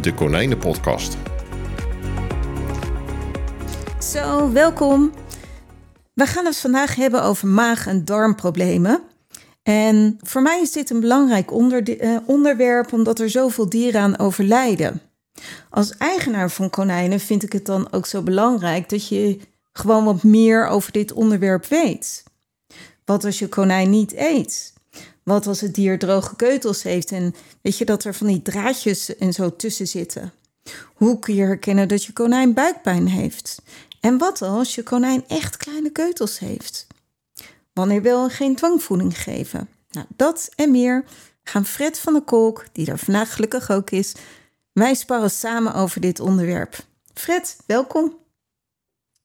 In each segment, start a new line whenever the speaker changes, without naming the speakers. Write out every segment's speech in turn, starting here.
de Konijnenpodcast.
Zo, welkom. We gaan het vandaag hebben over maag- en darmproblemen. En voor mij is dit een belangrijk onder, uh, onderwerp omdat er zoveel dieren aan overlijden. Als eigenaar van konijnen vind ik het dan ook zo belangrijk dat je gewoon wat meer over dit onderwerp weet. Wat als je konijn niet eet? Wat als het dier droge keutels heeft en weet je dat er van die draadjes en zo tussen zitten? Hoe kun je herkennen dat je konijn buikpijn heeft? En wat als je konijn echt kleine keutels heeft? Wanneer je geen dwangvoeding geven? Nou, dat en meer gaan Fred van de Kolk, die er vandaag gelukkig ook is, wij sparren samen over dit onderwerp. Fred, welkom.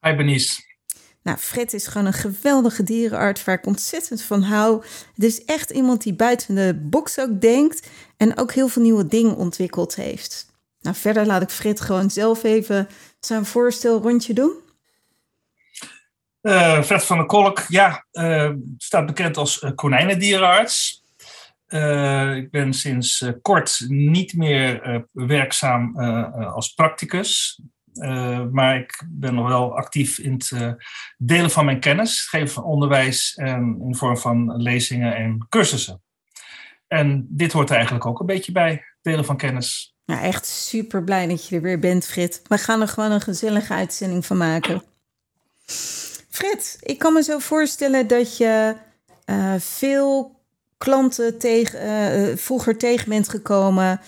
Hi Benice.
Nou, Fred is gewoon een geweldige dierenarts waar ik ontzettend van hou. Het is echt iemand die buiten de box ook denkt en ook heel veel nieuwe dingen ontwikkeld heeft. Nou, verder laat ik Fred gewoon zelf even zijn voorstel rondje doen.
Uh, Fred van der Kolk, ja, uh, staat bekend als uh, konijnendierenarts. ik ben sinds kort niet meer werkzaam als practicus. Uh, maar ik ben nog wel actief in het uh, delen van mijn kennis, geven van onderwijs en in vorm van lezingen en cursussen. En dit hoort er eigenlijk ook een beetje bij, delen van kennis.
Ja, echt super blij dat je er weer bent, Frit. We gaan er gewoon een gezellige uitzending van maken. Frit, ik kan me zo voorstellen dat je uh, veel klanten tegen, vroeger tegen bent gekomen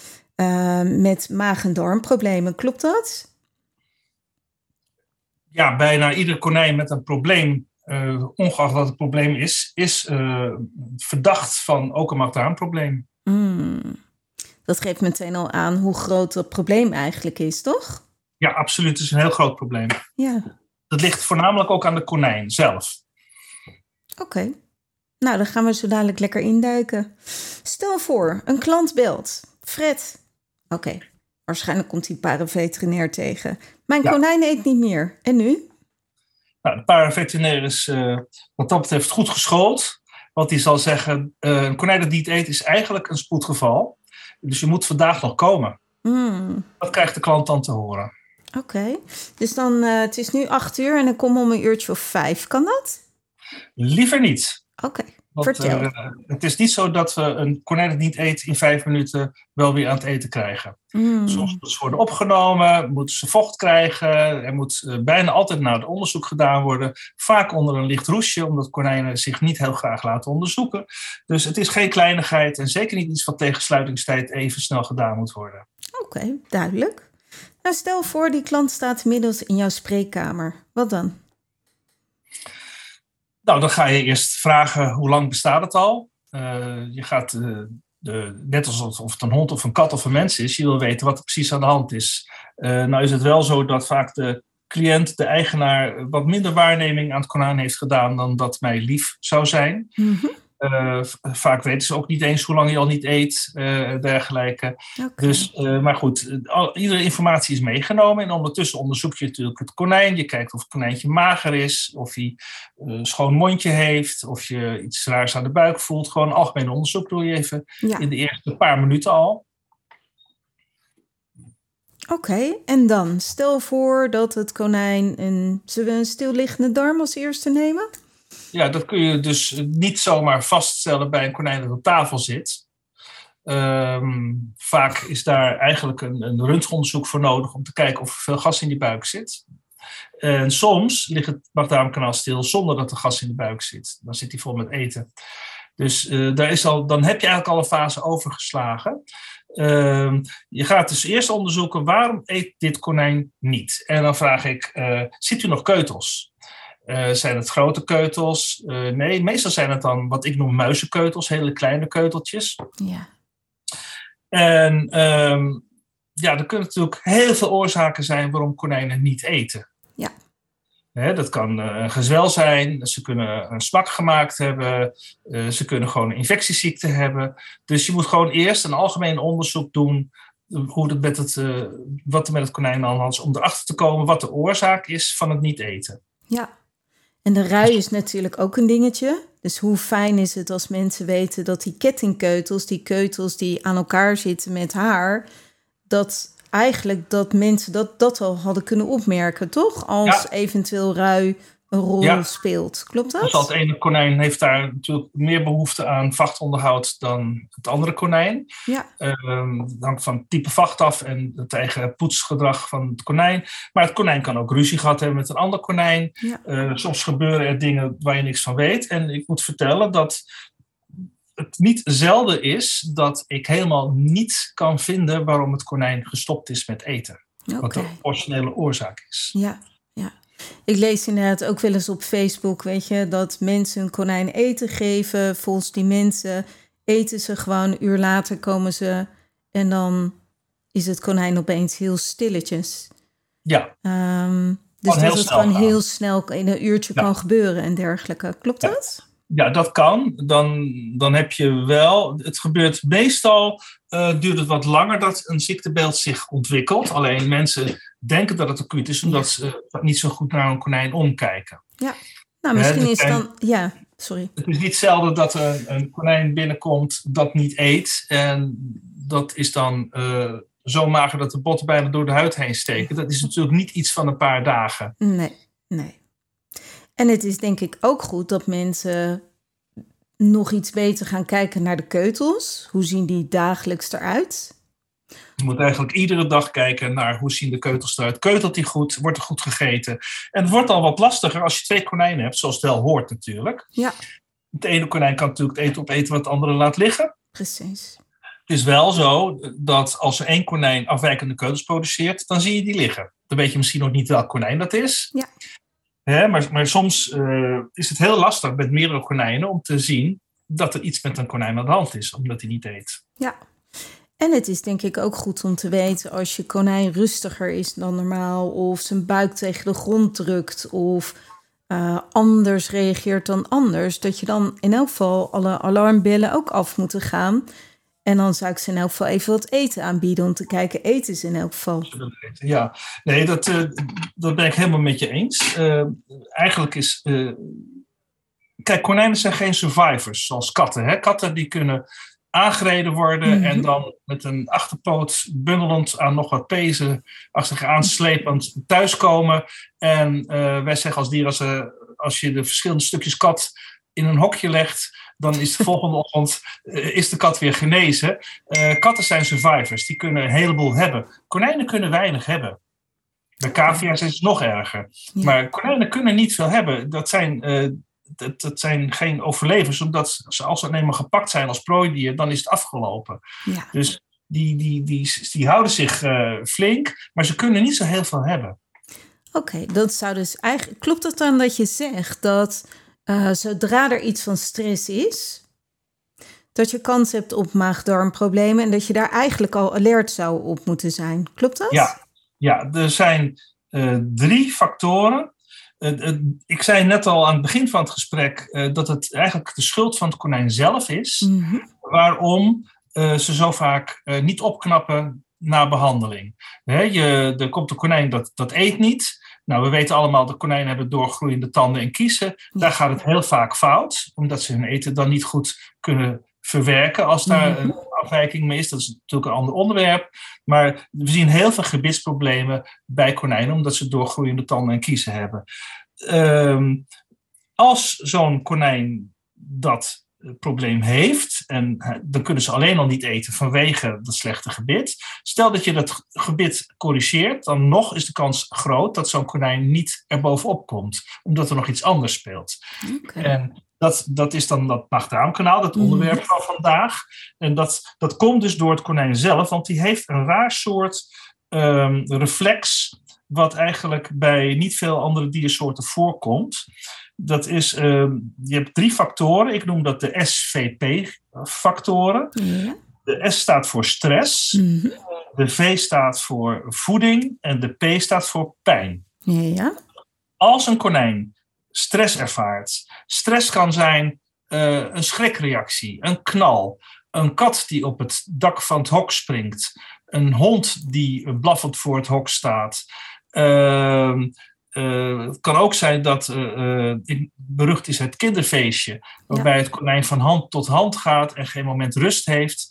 met maag- en darmproblemen. Klopt dat?
Ja, bijna ieder konijn met een probleem, uh, ongeacht wat het probleem is, is uh, verdacht van ook een mactaanprobleem.
Mm. Dat geeft meteen al aan hoe groot het probleem eigenlijk is, toch?
Ja, absoluut. Het is een heel groot probleem.
Ja.
Dat ligt voornamelijk ook aan de konijn zelf.
Oké. Nou, dan gaan we zo dadelijk lekker induiken. Stel voor, een klant belt. Fred. Oké, waarschijnlijk komt hij paraveterinair tegen. Mijn ja. konijn eet niet meer. En nu?
Nou, de paraveterinair is uh, wat dat betreft goed geschoold. Want die zal zeggen, uh, een konijn dat niet eet is eigenlijk een spoedgeval. Dus je moet vandaag nog komen.
Mm.
Dat krijgt de klant dan te horen.
Oké, okay. dus dan, uh, het is nu acht uur en dan kom om een uurtje of vijf. Kan dat?
Liever niet.
Oké, okay. Vertel.
Uh, het is niet zo dat we een konijn dat niet eet in vijf minuten wel weer aan het eten krijgen.
Mm.
Soms moeten ze worden opgenomen, moeten ze vocht krijgen. Er moet uh, bijna altijd naar het onderzoek gedaan worden. Vaak onder een licht roesje, omdat konijnen zich niet heel graag laten onderzoeken. Dus het is geen kleinigheid en zeker niet iets wat tegen sluitingstijd even snel gedaan moet worden.
Oké, okay, duidelijk. Nou, stel voor, die klant staat inmiddels in jouw spreekkamer. Wat dan?
Nou, dan ga je eerst vragen hoe lang bestaat het al. Uh, je gaat, uh, de, net alsof of het een hond of een kat of een mens is, je wil weten wat er precies aan de hand is. Uh, nou is het wel zo dat vaak de cliënt, de eigenaar, wat minder waarneming aan het konijn heeft gedaan dan dat mij lief zou zijn.
Mm.
Uh, vaak weten ze ook niet eens hoe lang je al niet eet, uh, dergelijke.
Okay.
Dus, uh, maar goed, al, iedere informatie is meegenomen. En ondertussen onderzoek je natuurlijk het konijn. Je kijkt of het konijntje mager is, of hij een schoon mondje heeft, of je iets raars aan de buik voelt. Gewoon algemeen onderzoek doe je even
ja.
in de eerste paar minuten al.
Oké, okay, en dan stel voor dat het konijn een, zullen we een stilliggende darm als eerste nemen?
Ja, dat kun je dus niet zomaar vaststellen bij een konijn dat op tafel zit. Um, vaak is daar eigenlijk een, een voor nodig om te kijken of er veel gas in die buik zit. En soms ligt het maagdarmkanaal stil zonder dat er gas in de buik zit. Dan zit hij vol met eten. Dus uh, daar is al, dan heb je eigenlijk al een fase overgeslagen. Uh, je gaat dus eerst onderzoeken waarom eet dit konijn niet. En dan vraag ik, uh, ziet u nog keutels? Uh, zijn het grote keutels? Uh, nee, meestal zijn het dan wat ik noem muizenkeutels, hele kleine keuteltjes.
Ja.
En um, ja, er kunnen natuurlijk heel veel oorzaken zijn waarom konijnen niet eten.
Ja.
Hè, dat kan eh, een gezwel zijn, ze kunnen een smak gemaakt hebben, eh, ze kunnen gewoon een infectieziekte hebben. Dus je moet gewoon eerst een algemeen onderzoek doen hoe het met het, eh, wat er met het konijn aan de hand is, om erachter te komen wat de oorzaak is van het niet eten.
Ja, en de rui is natuurlijk ook een dingetje. Dus hoe fijn is het als mensen weten dat die kettingkeutels, die keutels die aan elkaar zitten met haar, dat eigenlijk dat mensen dat, dat al hadden kunnen opmerken, toch? Als
Ja.
eventueel rui een rol
Ja.
speelt. Klopt dat?
Dus dat ene konijn heeft daar natuurlijk meer behoefte aan vachtonderhoud dan het andere konijn.
Ja,
Ehm, Het hangt van het type vacht af en het eigen poetsgedrag van het konijn. Maar het konijn kan ook ruzie gehad hebben met een ander konijn.
Ja.
Eh, soms gebeuren er dingen waar je niks van weet. En ik moet vertellen dat het niet zelden is dat ik helemaal niet kan vinden waarom het konijn gestopt is met eten. Wat de originele oorzaak is.
Ja. Ik lees inderdaad ook wel eens op Facebook, weet je, dat mensen een konijn eten geven. Volgens die mensen eten ze gewoon, een uur later komen ze en dan is het konijn opeens heel stilletjes.
Ja,
Ehm, dus dat het gewoon heel snel in een uurtje
Ja.
kan gebeuren en dergelijke. Klopt
Ja.
dat?
ja, dat kan. Dan, dan heb je wel. Het gebeurt meestal. eh, duurt het wat langer dat een ziektebeeld zich ontwikkelt. Alleen mensen denken dat het acuut is, omdat ze niet zo goed naar een konijn omkijken.
Nou, misschien is dan... Ja, sorry.
Het is niet zelden dat er een konijn binnenkomt dat niet eet. En dat is dan eh, zo mager dat de botten bijna door de huid heen steken. Dat is natuurlijk niet iets van een paar dagen.
Nee, nee. En het is denk ik ook goed dat mensen nog iets beter gaan kijken naar de keutels. Hoe zien die dagelijks eruit?
Je moet eigenlijk iedere dag kijken naar hoe zien de keutels eruit. Keutelt die goed? Wordt er goed gegeten? En het wordt al wat lastiger als je twee konijnen hebt, zoals het wel hoort natuurlijk.
Ja.
Het ene konijn kan natuurlijk het eten opeten wat het andere laat liggen.
Precies.
Het is wel zo dat als er één konijn afwijkende keutels produceert, dan zie je die liggen. Dan weet je misschien nog niet welk konijn dat is.
Ja.
Hè, maar, maar soms eh, is het heel lastig met meerdere konijnen om te zien dat er iets met een konijn aan de hand is, omdat hij niet eet.
Ja. En het is denk ik ook goed om te weten als je konijn rustiger is dan normaal, of zijn buik tegen de grond drukt, of eh, anders reageert dan anders, dat je dan in elk geval alle alarmbellen ook af moeten gaan. En dan zou ik ze in elk geval even wat eten aanbieden om te kijken, eten ze in elk geval.
Ja, nee, dat, eh, dat ben ik helemaal met je eens. Eh, eigenlijk is. kijk, konijnen zijn geen survivors zoals katten. Hè? Katten die kunnen aangereden worden
Mhm.
en dan met een achterpoot bundelend aan nog wat pezen achter zich aanslepend thuiskomen. En eh, wij zeggen als dier, als, eh, als je de verschillende stukjes kat in een hokje legt, dan is de volgende ochtend eh, is de kat weer genezen. Katten zijn survivors, die kunnen een heleboel hebben. Konijnen kunnen weinig hebben. Bij cavia's is het nog erger.
Ja.
Maar konijnen kunnen niet veel hebben. Dat zijn, dat, dat zijn geen overlevers, omdat ze, als ze eenmaal gepakt zijn als prooidier, dan is het afgelopen.
Ja.
Dus die, die, die, die houden zich eh, flink, maar ze kunnen niet zo heel veel hebben.
Oké, dat zou dus eigenlijk. Klopt het dan dat je zegt dat eh, zodra er iets van stress is, dat je kans hebt op maag-darmproblemen en dat je daar eigenlijk al alert zou op moeten zijn? Klopt dat?
Ja, ja er zijn eh, drie factoren. Ik zei net al aan het begin van het gesprek eh, dat het eigenlijk de schuld van het konijn zelf is.
Mhm.
waarom eh, ze zo vaak eh, niet opknappen na behandeling. Je, er komt een konijn dat, dat eet niet. Nou, we weten allemaal dat konijnen hebben doorgroeiende tanden en kiezen. Daar gaat het heel vaak fout, omdat ze hun eten dan niet goed kunnen verwerken als daar
Mhm.
een afwijking mee is. Dat is natuurlijk een ander onderwerp. Maar we zien heel veel gebitsproblemen bij konijnen, omdat ze doorgroeiende tanden en kiezen hebben. Ehm, als zo'n konijn dat eh, probleem heeft, en dan kunnen ze alleen al niet eten vanwege dat slechte gebit. Stel dat je dat gebit corrigeert, dan nog is de kans groot dat zo'n konijn niet erbovenop komt, omdat er nog iets anders speelt. En dat, dat is dan dat maag-darmkanaal, dat
Mhm.
onderwerp van vandaag. En dat, dat komt dus door het konijn zelf, want die heeft een raar soort ehm, reflex, wat eigenlijk bij niet veel andere diersoorten voorkomt. Dat is, ehm, je hebt drie factoren, ik noem dat de SVP-factoren.
Ja.
De S staat voor stress.
Mhm.
De V staat voor voeding. En de P staat voor pijn.
Ja.
Als een konijn stress ervaart, stress kan zijn eh, een schrikreactie, een knal, een kat die op het dak van het hok springt, een hond die blaffend voor het hok staat. Ehm, eh, het kan ook zijn dat, eh, in- berucht is het kinderfeestje, waarbij het konijn van hand tot hand gaat en geen moment rust heeft.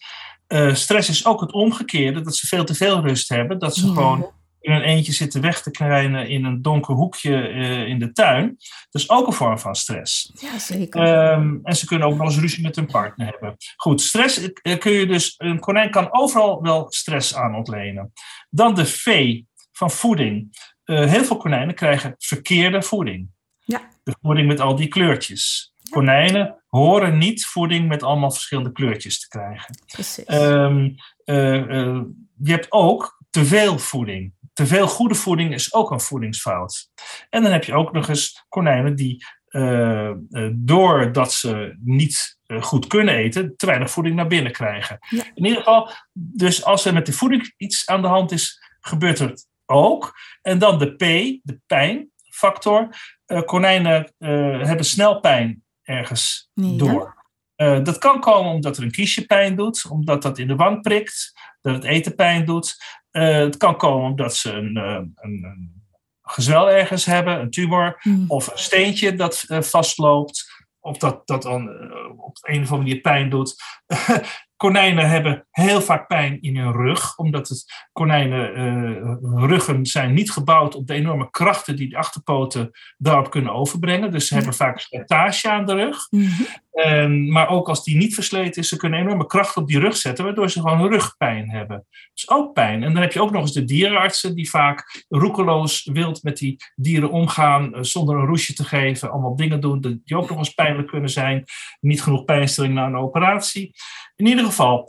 Stress is ook het omgekeerde, dat ze veel te veel rust hebben, dat ze
Ja.
gewoon in een eentje zitten weg te krijgen in een donker hoekje eh, in de tuin. Dat is ook een vorm van stress.
Ja, zeker.
Ehm, en ze kunnen ook nog eens ruzie met hun partner hebben. Goed, stress eh, kun je dus. Een konijn kan overal wel stress aan ontlenen. Dan de V van voeding. Eh, heel veel konijnen krijgen verkeerde voeding.
Ja.
De voeding met al die kleurtjes. Konijnen horen niet voeding met allemaal verschillende kleurtjes te krijgen.
Precies.
Ehm, eh, eh, je hebt ook te veel voeding. Te veel goede voeding is ook een voedingsfout. En dan heb je ook nog eens konijnen die, eh, eh, doordat ze niet eh, goed kunnen eten, te weinig voeding naar binnen krijgen.
Ja.
In ieder geval, dus als er met de voeding iets aan de hand is, gebeurt het ook. En dan de P, de pijnfactor. Konijnen hebben snel pijn ergens
Ja.
door. Dat kan komen omdat er een kiesje pijn doet, omdat dat in de wang prikt, dat het eten pijn doet. Eh, het kan komen omdat ze een, eh, een, een gezwel ergens hebben, een tumor,
Mhm.
of een steentje dat eh, vastloopt, of dat, dat dan op een of andere manier pijn doet. Konijnen hebben heel vaak pijn in hun rug, omdat het konijnen eh, ruggen zijn niet gebouwd op de enorme krachten die de achterpoten daarop kunnen overbrengen. Dus ze hebben vaak slijtage aan de rug.
Mhm.
Maar ook als die niet versleten is, ze kunnen enorme kracht op die rug zetten, waardoor ze gewoon rugpijn hebben. Dus ook pijn. En dan heb je ook nog eens de dierenartsen die vaak roekeloos wild met die dieren omgaan, eh, zonder een roesje te geven, allemaal dingen doen die ook nog eens pijnlijk kunnen zijn. Niet genoeg pijnstilling na een operatie. In ieder geval,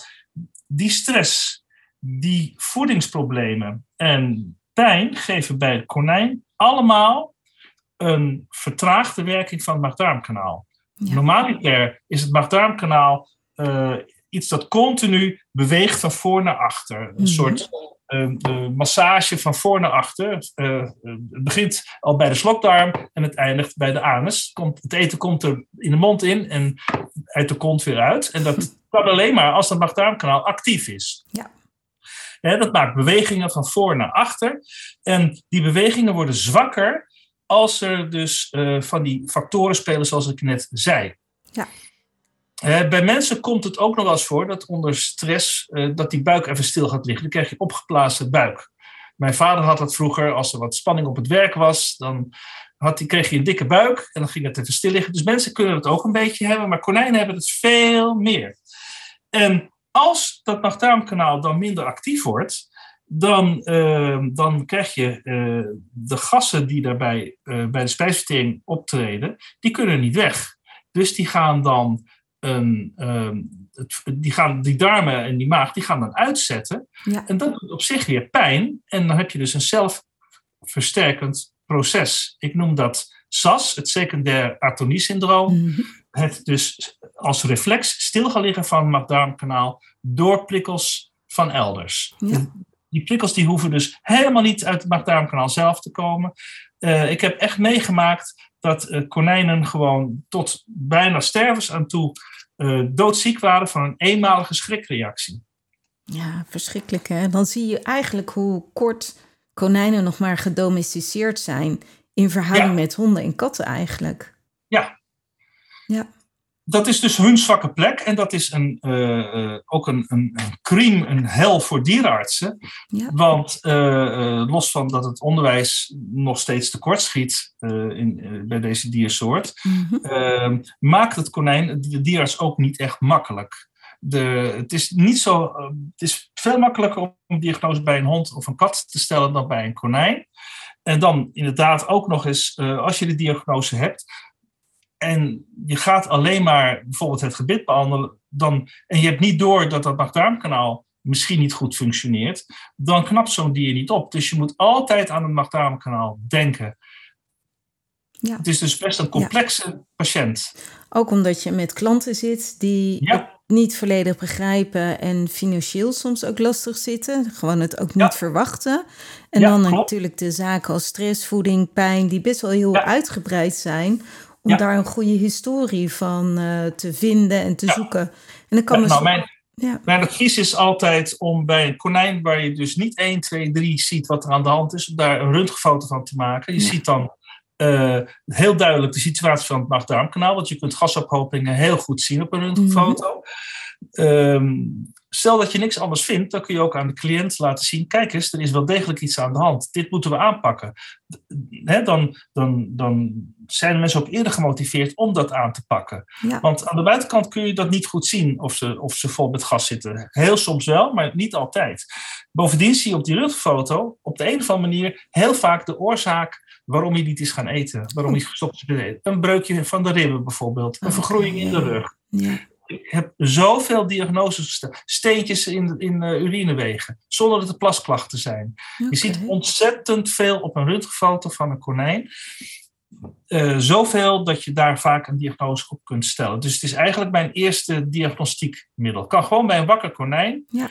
die stress, die voedingsproblemen en pijn geven bij het konijn allemaal een vertraagde werking van het maag-darmkanaal.
Ja.
Normaliter is het maag-darmkanaal eh, iets dat continu beweegt van voor naar achter. Een
Mhm.
soort eh, eh, massage van voor naar achter. Het begint al bij de slokdarm en het eindigt bij de anus. Komt, het eten komt er in de mond in en uit de kont weer uit. En dat kan alleen maar als het maag-darmkanaal actief is.
Ja.
Dat maakt bewegingen van voor naar achter. En die bewegingen worden zwakker als er dus eh, van die factoren spelen zoals ik net zei.
Ja.
Bij mensen komt het ook nog wel eens voor dat onder stress eh, dat die buik even stil gaat liggen. Dan krijg je opgeplaatste buik. Mijn vader had dat vroeger, als er wat spanning op het werk was, dan had die, kreeg je een dikke buik en dan ging het even stil liggen. Dus mensen kunnen het ook een beetje hebben, maar konijnen hebben het veel meer. En als dat maag-darmkanaal dan minder actief wordt, dan, eh, dan krijg je eh, de gassen die daarbij eh, bij de spijsvertering optreden, die kunnen niet weg. Dus die gaan dan een, ehm, het, die, gaan, die darmen en die maag die gaan dan uitzetten.
Ja.
En dat doet op zich weer pijn. En dan heb je dus een zelfversterkend proces. Ik noem dat SAS, het secundair atonie-syndroom
Mhm.
Het dus als reflex stil gaan liggen van het maag-darmkanaal door prikkels van elders.
Ja.
Die prikkels die hoeven dus helemaal niet uit het maag-darmkanaal zelf te komen. Eh, ik heb echt meegemaakt dat eh, konijnen gewoon tot bijna stervens aan toe eh, doodziek waren van een eenmalige schrikreactie.
Ja, verschrikkelijk hè. Dan zie je eigenlijk hoe kort konijnen nog maar gedomesticeerd zijn in verhouding
Ja.
met honden en katten eigenlijk.
Ja.
Ja.
Dat is dus hun zwakke plek en dat is een, eh, eh, ook een, een, een crime, een hel voor dierenartsen.
Ja.
Want eh, los van dat het onderwijs nog steeds tekortschiet eh in, bij deze diersoort,
Mhm.
eh, maakt het konijn de dierarts ook niet echt makkelijk. De, het, is niet zo, het is veel makkelijker om een diagnose bij een hond of een kat te stellen dan bij een konijn. En dan inderdaad ook nog eens, als je de diagnose hebt, en je gaat alleen maar bijvoorbeeld het gebit behandelen, dan, en je hebt niet door dat dat maag-darmkanaal misschien niet goed functioneert, dan knapt zo'n dier niet op. Dus je moet altijd aan het maag-darmkanaal denken.
Ja.
Het is dus best een complexe patiënt.
Ook omdat je met klanten zit die
Ja.
niet volledig begrijpen en financieel soms ook lastig zitten. Gewoon het ook niet verwachten. En dan natuurlijk de zaken als stress, voeding, pijn, die best wel heel uitgebreid zijn. Om daar een goede historie van uh, te vinden en te zoeken. En dan kan
nou, mijn, ja. Mijn advies is altijd om bij een konijn waar je dus niet 1, 2, 3 ziet wat er aan de hand is, om daar een röntgenfoto van te maken. Je ziet dan uh, heel duidelijk de situatie van het maag-darmkanaal, want je kunt gasophopingen heel goed zien op een röntgenfoto. Mm -hmm. Stel dat je niks anders vindt, dan kun je ook aan de cliënt laten zien: kijk eens, er is wel degelijk iets aan de hand. Dit moeten we aanpakken. dan, dan, dan zijn mensen ook eerder gemotiveerd om dat aan te pakken. Want aan de buitenkant kun je dat niet goed zien of ze, of ze vol met gas zitten. Heel soms wel, maar niet altijd. Bovendien zie je op die rugfoto op de een of andere manier heel vaak de oorzaak waarom je niet is gaan eten. Waarom je gestopt is met eten. Een breukje van de ribben bijvoorbeeld. Een vergroeiing in de rug. Ja ik heb zoveel diagnoses gesteld. Steentjes in, in uh, urinewegen, zonder dat er plasklachten zijn. Je ziet ontzettend veel op een röntgenfoto van een konijn. Uh, zoveel dat je daar vaak een diagnose op kunt stellen. Dus het is eigenlijk mijn eerste diagnostiekmiddel. Kan gewoon bij een wakker konijn. Ja.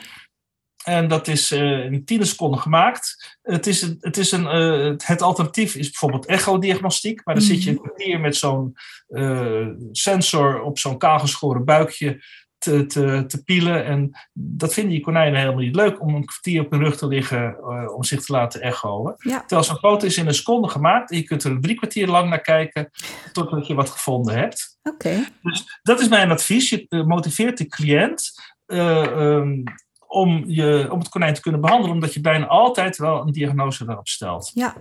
En dat is uh, in tien seconden gemaakt. Het, is, het, is een, uh, het alternatief is bijvoorbeeld echodiagnostiek. Maar dan zit je een mhm. kwartier met zo'n uh, sensor op zo'n kaalgeschoren buikje te, te, te pielen. En dat vinden die konijnen helemaal niet leuk om een kwartier op hun rug te liggen om zich te laten echoen. Ja. Terwijl zo'n foto is in een seconde gemaakt. En je kunt er drie kwartier lang naar kijken totdat je wat gevonden hebt.
Oké.
Dus dat is mijn advies. Je motiveert de cliënt. Um, om, je, om het konijn te kunnen behandelen, omdat je bijna altijd wel een diagnose daarop stelt.
Ja,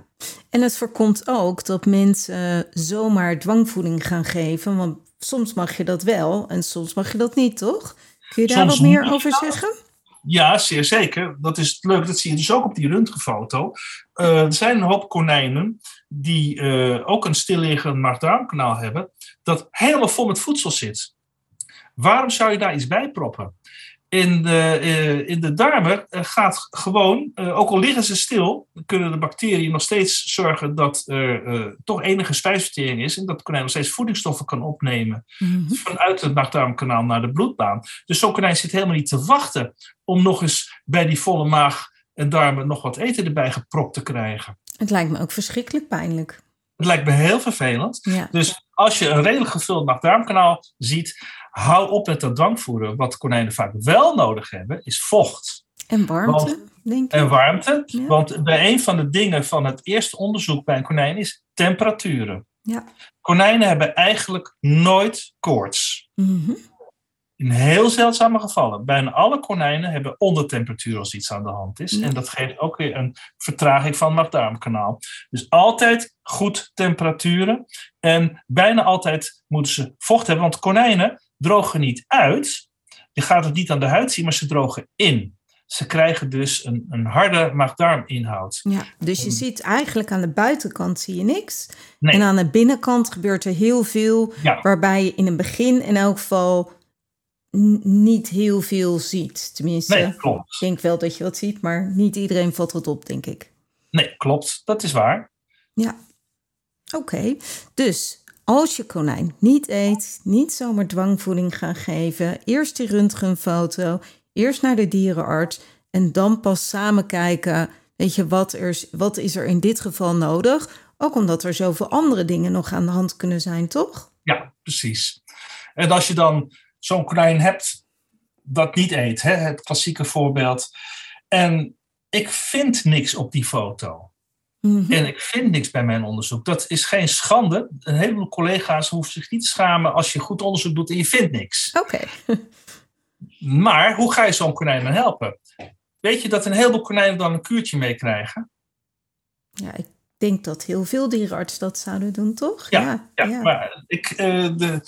en het voorkomt ook dat mensen zomaar dwangvoeding gaan geven, want soms mag je dat wel en soms mag je dat niet, toch? Kun je daar wat meer over zeggen?
Ja, zeer zeker. Dat is leuk. Dat zie je dus ook op die röntgenfoto. Uh, er zijn een hoop konijnen die uh, ook een stilliggend maag-darmkanaal hebben, dat helemaal vol met voedsel zit. Waarom zou je daar iets bij proppen? In de, uh, in de darmen uh, gaat gewoon, uh, ook al liggen ze stil, kunnen de bacteriën nog steeds zorgen dat er toch enige spijsvertering is en dat konijn nog steeds voedingsstoffen kan opnemen mm -hmm. vanuit het maagdarmkanaal naar de bloedbaan. Dus zo'n konijn zit helemaal niet te wachten om nog eens bij die volle maag en darmen nog wat eten erbij gepropt te krijgen.
Het lijkt me ook verschrikkelijk pijnlijk.
Het lijkt me heel vervelend. Ja. Dus als je een redelijk gevuld maagdarmkanaal ziet, hou op met dat dwangvoeren. Wat konijnen vaak wel nodig hebben, is vocht.
En warmte, denk ik.
En warmte. Want bij een van de dingen van het eerste onderzoek bij een konijn is temperaturen. Ja. Konijnen hebben eigenlijk nooit koorts. Mm in heel zeldzame gevallen. Bijna alle konijnen hebben ondertemperatuur als iets aan de hand is. En dat geeft ook weer een vertraging van het maag Dus altijd goed temperaturen. En bijna altijd moeten ze vocht hebben. Want konijnen drogen niet uit. Je gaat het niet aan de huid zien, maar ze drogen in. Ze krijgen dus een, een harde maagdarminhoud.
Ja, dus je ziet eigenlijk aan de buitenkant zie je niks. En aan de binnenkant gebeurt er heel veel. Waarbij je in het begin in elk geval niet heel veel ziet. Tenminste,
nee, klopt.
ik denk wel dat je wat ziet, maar niet iedereen valt wat op, denk ik.
Nee, klopt. Dat is waar.
Ja. Oké, dus als je konijn niet eet, niet zomaar dwangvoeding gaan geven, eerst die röntgenfoto, eerst naar de dierenarts en dan pas samen kijken, weet je, wat, er, wat is er in dit geval nodig? Ook omdat er zoveel andere dingen nog aan de hand kunnen zijn, toch?
Ja, precies. En als je dan zo'n konijn hebt dat niet eet. Hè? Het klassieke voorbeeld. En ik vind niks op die foto. Mhm. En ik vind niks bij mijn onderzoek. Dat is geen schande. Een heleboel collega's hoeven zich niet te schamen als je goed onderzoek doet en je vindt niks.
Oké.
maar hoe ga je zo'n konijn dan helpen? Weet je dat een heleboel konijnen dan een kuurtje meekrijgen?
Ja, ik denk dat heel veel dierenartsen dat zouden doen, toch?
Ja, ja, ja. maar ik, uh, de,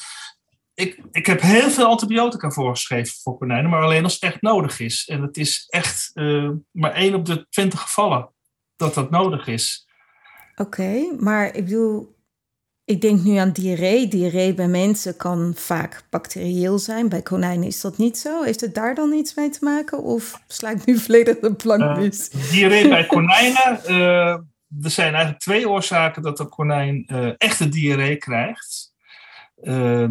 ik, ik heb heel veel antibiotica voorgeschreven voor konijnen, maar alleen als het echt nodig is. En het is echt uh, maar één op de twintig gevallen dat dat nodig is.
Oké, maar ik bedoel, ik denk nu aan diarree. Diarree bij mensen kan vaak bacterieel zijn. Bij konijnen is dat niet zo. Heeft het daar dan iets mee te maken? Of sla ik nu volledig de plank uh, mis?
diarree bij konijnen. Uh, er zijn eigenlijk twee oorzaken dat een konijn echte diarree krijgt.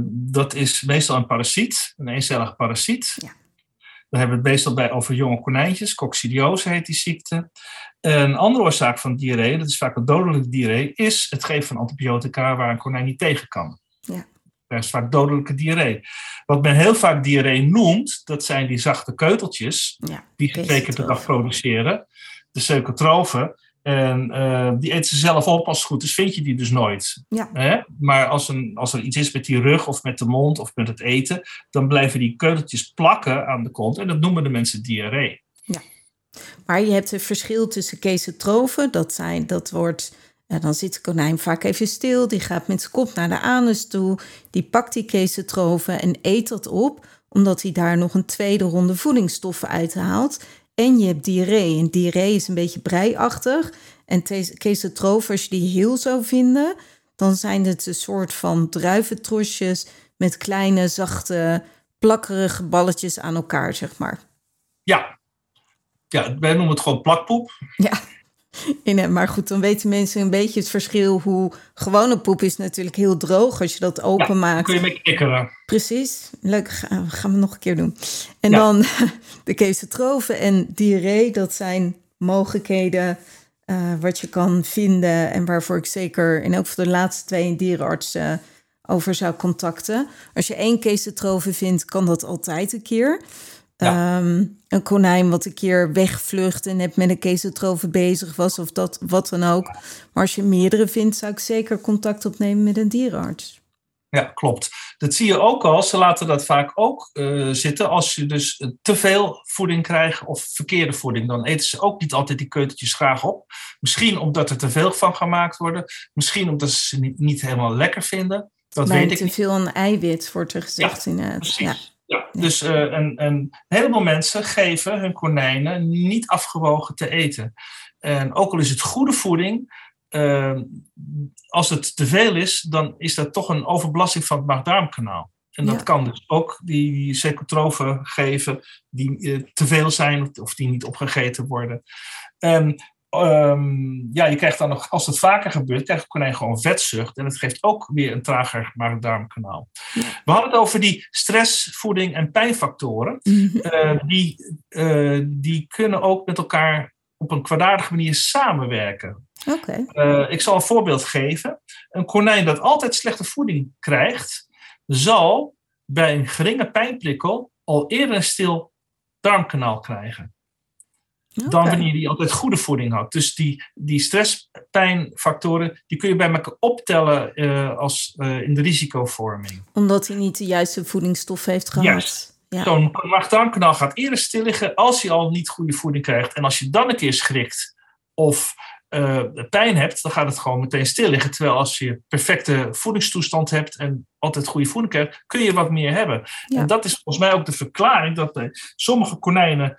Dat is meestal een parasiet, een eencellige parasiet.
Ja.
Dan hebben we het meestal bij over jonge konijntjes. Coccidiose heet die ziekte. Een andere oorzaak van diarree, dat is vaak een dodelijke diarree, is het geven van antibiotica waar een konijn niet tegen kan.
Ja.
Dat is vaak dodelijke diarree. Wat men heel vaak diarree noemt, dat zijn die zachte keuteltjes,
Ja,
die ze per dag produceren. De leukotrofen. En uh, die eten ze zelf op. Als het goed is, vind je die dus nooit.
Ja.
Hè? Maar als, een, als er iets is met die rug of met de mond of met het eten, dan blijven die keuteltjes plakken aan de kont. En dat noemen de mensen diarree.
Maar je hebt een verschil tussen kesotrofen. Dat, zijn, dat wordt, ja, dan zit de konijn vaak even stil. Die gaat met zijn kop naar de anus toe. Die pakt die kesotrofen en eet dat op. Omdat hij daar nog een tweede ronde voedingsstoffen uithaalt. En je hebt diarree. En diarree is een beetje breiachtig. En je die heel zou vinden... dan zijn het een soort van druiventrosjes... met kleine, zachte, plakkerige balletjes aan elkaar, zeg maar.
Ja, ja, wij noemen het gewoon plakpoep.
Ja, in, maar goed, dan weten mensen een beetje het verschil. Hoe gewone poep is natuurlijk heel droog als je dat openmaakt.
Ja, kun je mee kikkeren.
Precies, leuk, gaan, gaan we nog een keer doen. En
Ja.
dan de kesotrofen en diarree, dat zijn mogelijkheden eh, wat je kan vinden. En waarvoor ik zeker in elk geval de laatste twee een dierenarts over zou contacten. Als je één kesotrofe vindt, kan dat altijd een keer.
Ja.
Ehm, een konijn wat een keer wegvlucht en net met een kesotrofe bezig was of dat, wat dan ook. Maar als je meerdere vindt, zou ik zeker contact opnemen met een dierenarts.
Ja, klopt. Dat zie je ook al. Ze laten dat vaak ook eh, zitten als je dus eh, te veel voeding krijgt of verkeerde voeding. Dan eten ze ook niet altijd die keuteltjes graag op. Misschien omdat er te veel van gemaakt worden. Misschien omdat ze ze niet, niet helemaal lekker vinden. Dat
Bij
weet ik
te
niet.
veel aan eiwit wordt er gezegd inderdaad.
Precies.
Ja.
Ja, dus eh, een, een heleboel mensen geven hun konijnen niet afgewogen te eten. En ook al is het goede voeding, eh, als het te veel is, dan is dat toch een overbelasting van het maag-darmkanaal. En dat
Ja.
kan dus ook die secotrofen geven die eh, te veel zijn of, of die niet opgegeten worden. En ehm, ja, je krijgt dan nog, als het vaker gebeurt, krijgt het konijn gewoon vetzucht. En het geeft ook weer een trager maag-darmkanaal. We hadden het over die stress, voeding en pijnfactoren.
Mhm.
Eh, die, eh, die kunnen ook met elkaar op een kwaadaardige manier samenwerken.
Oké.
Eh, ik zal een voorbeeld geven. Een konijn dat altijd slechte voeding krijgt, zal bij een geringe pijnprikkel al eerder een stil darmkanaal krijgen. Dan wanneer hij altijd goede voeding had. Dus die, die stresspijnfactoren, die kun je bij elkaar optellen eh, als, eh, in de risicovorming.
Omdat hij niet de juiste voedingsstof heeft gehad.
Juist.
Ja.
Zo'n maag-darmkanaal gaat eerder stil liggen als hij al niet goede voeding krijgt. En als je dan een keer schrikt of eh, pijn hebt, dan gaat het gewoon meteen stil liggen. Terwijl als je perfecte voedingstoestand hebt en altijd goede voeding krijgt, kun je wat meer hebben.
Ja.
En dat is volgens mij ook de verklaring dat bij sommige konijnen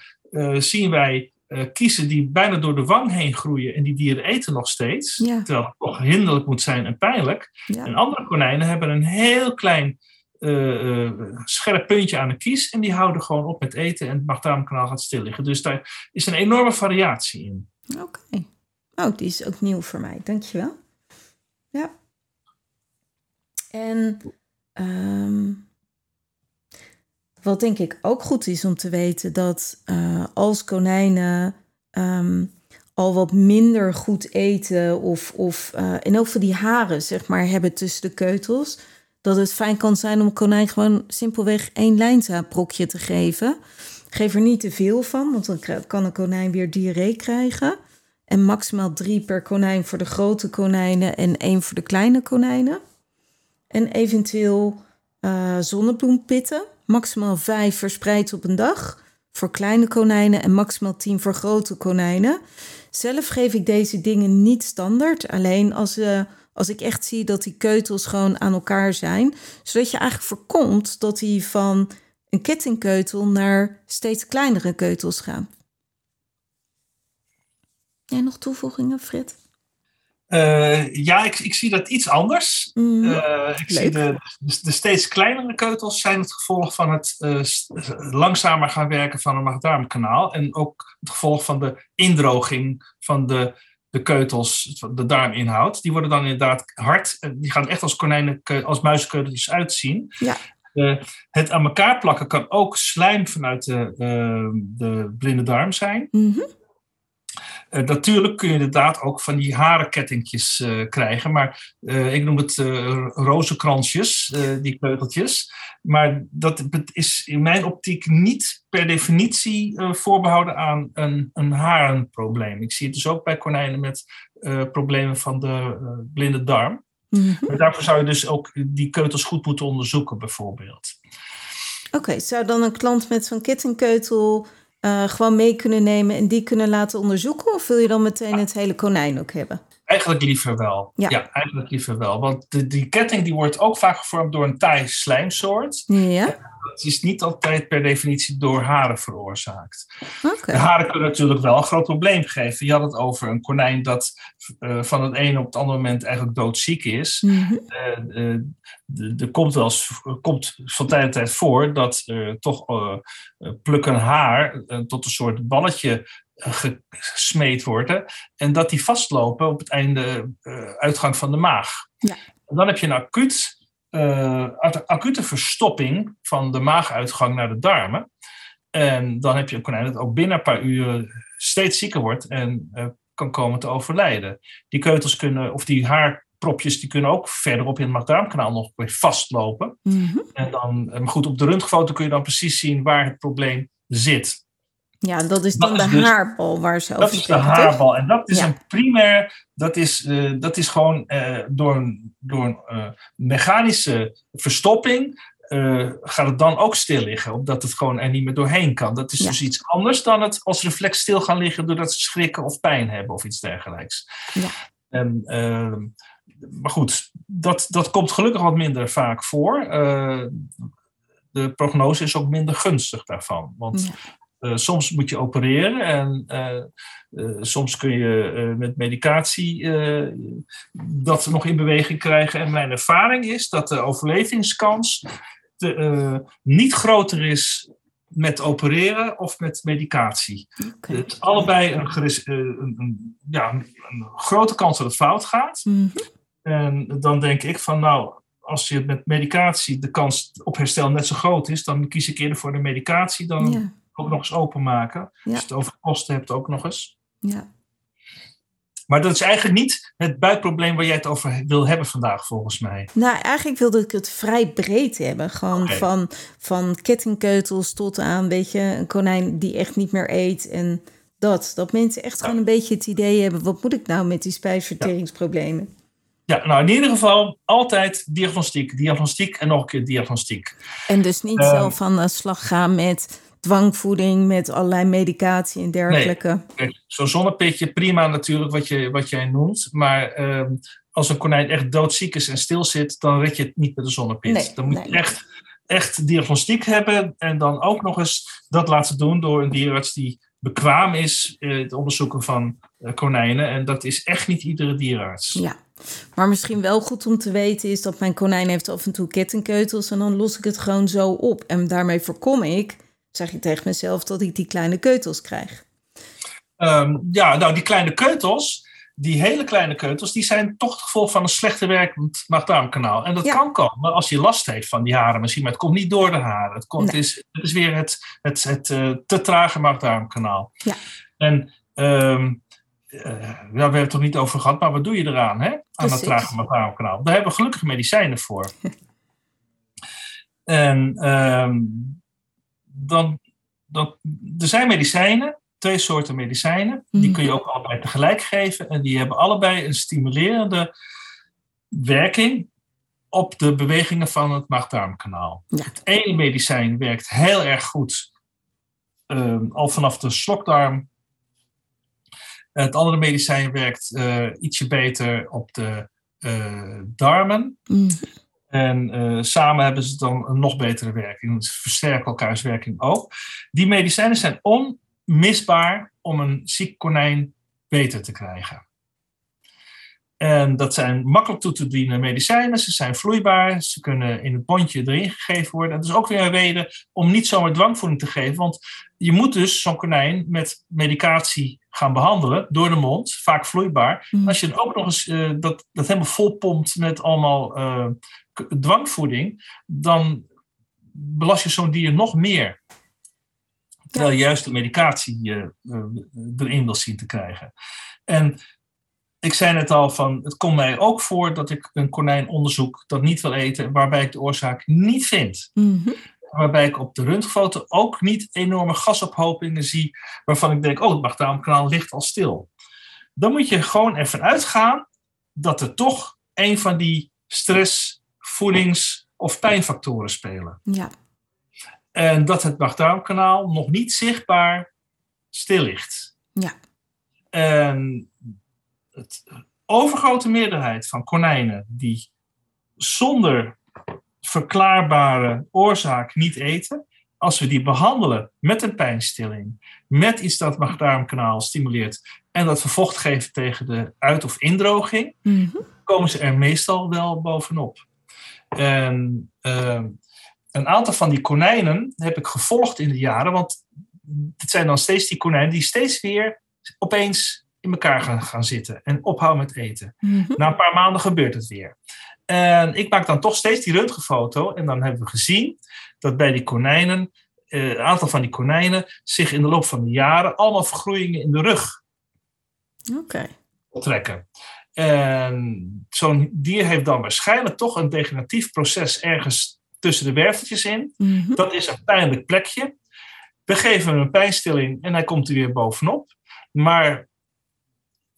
zien wij kiezen die bijna door de wang heen groeien en die dieren eten nog steeds.
Ja.
Terwijl het toch hinderlijk moet zijn en pijnlijk.
Ja.
En andere konijnen hebben een heel klein eh, eh, scherp puntje aan de kies. En die houden gewoon op met eten en het maag-darmkanaal gaat stil liggen. Dus daar is een enorme variatie in.
Oké. Oh, die is ook nieuw voor mij. Dankjewel. Ja. En ehm, wat denk ik ook goed is om te weten, dat eh, als konijnen ehm, al wat minder goed eten of, of elk geval die haren zeg maar hebben tussen de keutels, dat het fijn kan zijn om konijn gewoon simpelweg één lijnzaadbrokje te geven. Geef er niet te veel van, want dan kan een konijn weer diarree krijgen. En maximaal drie per konijn voor de grote konijnen en één voor de kleine konijnen. En eventueel eh, zonnebloempitten. Maximaal vijf verspreid op een dag voor kleine konijnen en maximaal tien voor grote konijnen. Zelf geef ik deze dingen niet standaard. Alleen als, eh, als ik echt zie dat die keutels gewoon aan elkaar zijn. Zodat je eigenlijk voorkomt dat die van een kettingkeutel naar steeds kleinere keutels gaan. Jij nog toevoegingen, Fred?
Eh, ja, ik, ik zie dat iets anders.
Mm,
Eh, ik zie de, de, de steeds kleinere keutels zijn het gevolg van het eh, langzamer gaan werken van een maag-darmkanaal. En ook het gevolg van de indroging van de, de keutels, de darminhoud. Die worden dan inderdaad hard. Die gaan echt als konijnen, als muizenkeuteltjes uitzien.
Ja.
Het aan elkaar plakken kan ook slijm vanuit de, de blinde darm zijn.
Mm -hmm.
Uh, natuurlijk kun je inderdaad ook van die harenkettingjes krijgen. Maar ik noem het rozenkransjes, die keuteltjes. Maar dat is in mijn optiek niet per definitie voorbehouden aan een, een harenprobleem. Ik zie het dus ook bij konijnen met problemen van de blinde darm.
Mm
Maar daarvoor zou je dus ook die keutels goed moeten onderzoeken, bijvoorbeeld.
Oké, okay, zou dan een klant met zo'n kettingkeutel uh, gewoon mee kunnen nemen en die kunnen laten onderzoeken? Of wil je dan meteen het hele konijn ook hebben?
Eigenlijk liever wel.
Ja.
Ja, eigenlijk liever wel. Want de, die ketting die wordt ook vaak gevormd door een taai slijmsoort.
Ja.
Dat is niet altijd per definitie door haren veroorzaakt. De haren kunnen natuurlijk wel een groot probleem geven. Je had het over een konijn dat uh, van het ene op het andere moment eigenlijk doodziek is.
Mhm.
Uh, uh, er komt wel eens, komt van tijd tot tijd voor dat toch plukken haar tot een soort balletje gesmeed worden. En dat die vastlopen op het einde uitgang van de maag.
Ja.
En dan heb je een acuut uh, acute verstopping van de maaguitgang naar de darmen. En dan heb je een konijn dat ook binnen een paar uur steeds zieker wordt en uh, kan komen te overlijden. Die keutels kunnen, of die haarpropjes, die kunnen ook verderop in het maag-darmkanaal nog weer vastlopen.
Mm -hmm.
En dan, maar goed, op de röntgenfoto kun je dan precies zien waar het probleem zit.
Ja, dat is dan
dat
de
dus,
haarbal waar ze
dat
over
is de haarbal.
toch?
En dat is
Ja.
een primair, dat is, uh, dat is gewoon uh, door een, door een uh, mechanische verstopping. gaat het dan ook stil liggen, omdat het gewoon er niet meer doorheen kan. Dat is
Ja.
dus iets anders dan het als reflex stil gaan liggen doordat ze schrikken of pijn hebben of iets dergelijks.
Ja.
En, maar goed, dat, dat komt gelukkig wat minder vaak voor. de prognose is ook minder gunstig daarvan. Want
Ja.
Uh, soms moet je opereren en uh, uh, soms kun je met medicatie dat nog in beweging krijgen. En mijn ervaring is dat de overlevingskans de, niet groter is met opereren of met medicatie. Het is allebei een, een, een, ja, een, grote kans dat het fout gaat.
Mhm.
En dan denk ik van nou, als je met medicatie de kans op herstel net zo groot is, dan kies ik eerder voor de medicatie dan
Ja,
ook nog eens openmaken. Als je het over kosten hebt ook nog eens.
ja.
Maar dat is eigenlijk niet het buikprobleem waar jij het over wil hebben vandaag, volgens mij.
Nou, eigenlijk wilde ik het vrij breed hebben. Gewoon van, van kettingkeutels tot aan, weet je, een konijn die echt niet meer eet. En dat. Dat mensen echt gewoon een beetje het idee hebben, wat moet ik nou met die spijsverteringsproblemen?
Ja, nou in ieder geval altijd diagnostiek, diagnostiek en nog een keer diagnostiek.
En dus niet
Ehm.
zelf aan de slag gaan met dwangvoeding, met allerlei medicatie en dergelijke.
Kijk, zo'n zonnepitje, prima natuurlijk wat, je, wat jij noemt. Maar ehm, als een konijn echt doodziek is en stil zit, dan red je het niet met een zonnepit.
Nee,
dan moet
nee.
je echt, echt diagnostiek hebben. En dan ook nog eens dat laten doen door een dierarts die bekwaam is in het onderzoeken van eh, konijnen. En dat is echt niet iedere dierarts.
Ja, maar misschien wel goed om te weten is dat mijn konijn heeft af en toe kettingkeutels en dan los ik het gewoon zo op. En daarmee voorkom ik, zeg ik tegen mezelf, dat ik die kleine keutels krijg.
Ehm, ja, nou die kleine keutels, die hele kleine keutels, die zijn toch het gevolg van een slechter werkend maag-darmkanaal. En dat
Ja.
kan komen als je last heeft van die haren misschien, maar het komt niet door de haren. Het, komt,
Nee.
het, is, het is weer het, het, het eh, te trage maag-darmkanaal.
Ja.
En eh, ja, we hebben het er niet over gehad, maar wat doe je eraan hè? aan dat trage maag-darmkanaal? Daar hebben we gelukkig medicijnen voor. en ehm, dan, er zijn medicijnen, twee soorten medicijnen. Die
Mhm.
kun je ook allebei tegelijk geven. En die hebben allebei een stimulerende werking op de bewegingen van het maag-darmkanaal.
Ja.
Het ene medicijn werkt heel erg goed ehm, al vanaf de slokdarm. Het andere medicijn werkt eh, ietsje beter op de eh, darmen.
Mm.
En eh, samen hebben ze dan een nog betere werking. Ze versterken elkaars werking ook. Die medicijnen zijn onmisbaar om een ziek konijn beter te krijgen. En dat zijn makkelijk toe te dienen medicijnen. Ze zijn vloeibaar. Ze kunnen in het bondje erin gegeven worden. Dat is ook weer een reden om niet zomaar dwangvoeding te geven. Want je moet dus zo'n konijn met medicatie gaan behandelen door de mond, vaak vloeibaar.
Mhm.
Als je dan ook nog eens eh, dat, dat helemaal vol pompt met allemaal eh, dwangvoeding, dan belast je zo'n dier nog meer. Terwijl je juist de medicatie eh, eh, erin wil zien te krijgen. En ik zei net al van, het komt mij ook voor dat ik een konijn onderzoek dat niet wil eten, waarbij ik de oorzaak niet vind.
Mhm.
Waarbij ik op de röntgenfoto ook niet enorme gasophopingen zie, waarvan ik denk, oh, het magdarmkanaal ligt al stil. Dan moet je gewoon ervan uitgaan dat er toch een van die stress, voedings- of pijnfactoren spelen.
Ja.
En dat het magdarmkanaal nog niet zichtbaar stil ligt.
Ja.
En het overgrote meerderheid van konijnen die zonder verklaarbare oorzaak niet eten, als we die behandelen met een pijnstilling, met iets dat het magdarmkanaal stimuleert en dat vervocht geven tegen de uit- of indroging,
Mhm.
komen ze er meestal wel bovenop. En ehm, een aantal van die konijnen heb ik gevolgd in de jaren, want het zijn dan steeds die konijnen die steeds weer opeens in elkaar gaan, gaan zitten en ophouden met eten.
Mhm.
Na een paar maanden gebeurt het weer. En ik maak dan toch steeds die röntgenfoto en dan hebben we gezien dat bij die konijnen, eh, een aantal van die konijnen, zich in de loop van de jaren allemaal vergroeien in de rug
Oké.
trekken. En zo'n dier heeft dan waarschijnlijk toch een degeneratief proces ergens tussen de werveltjes in.
Mhm.
Dat is een pijnlijk plekje. We geven hem een pijnstilling en hij komt er weer bovenop. Maar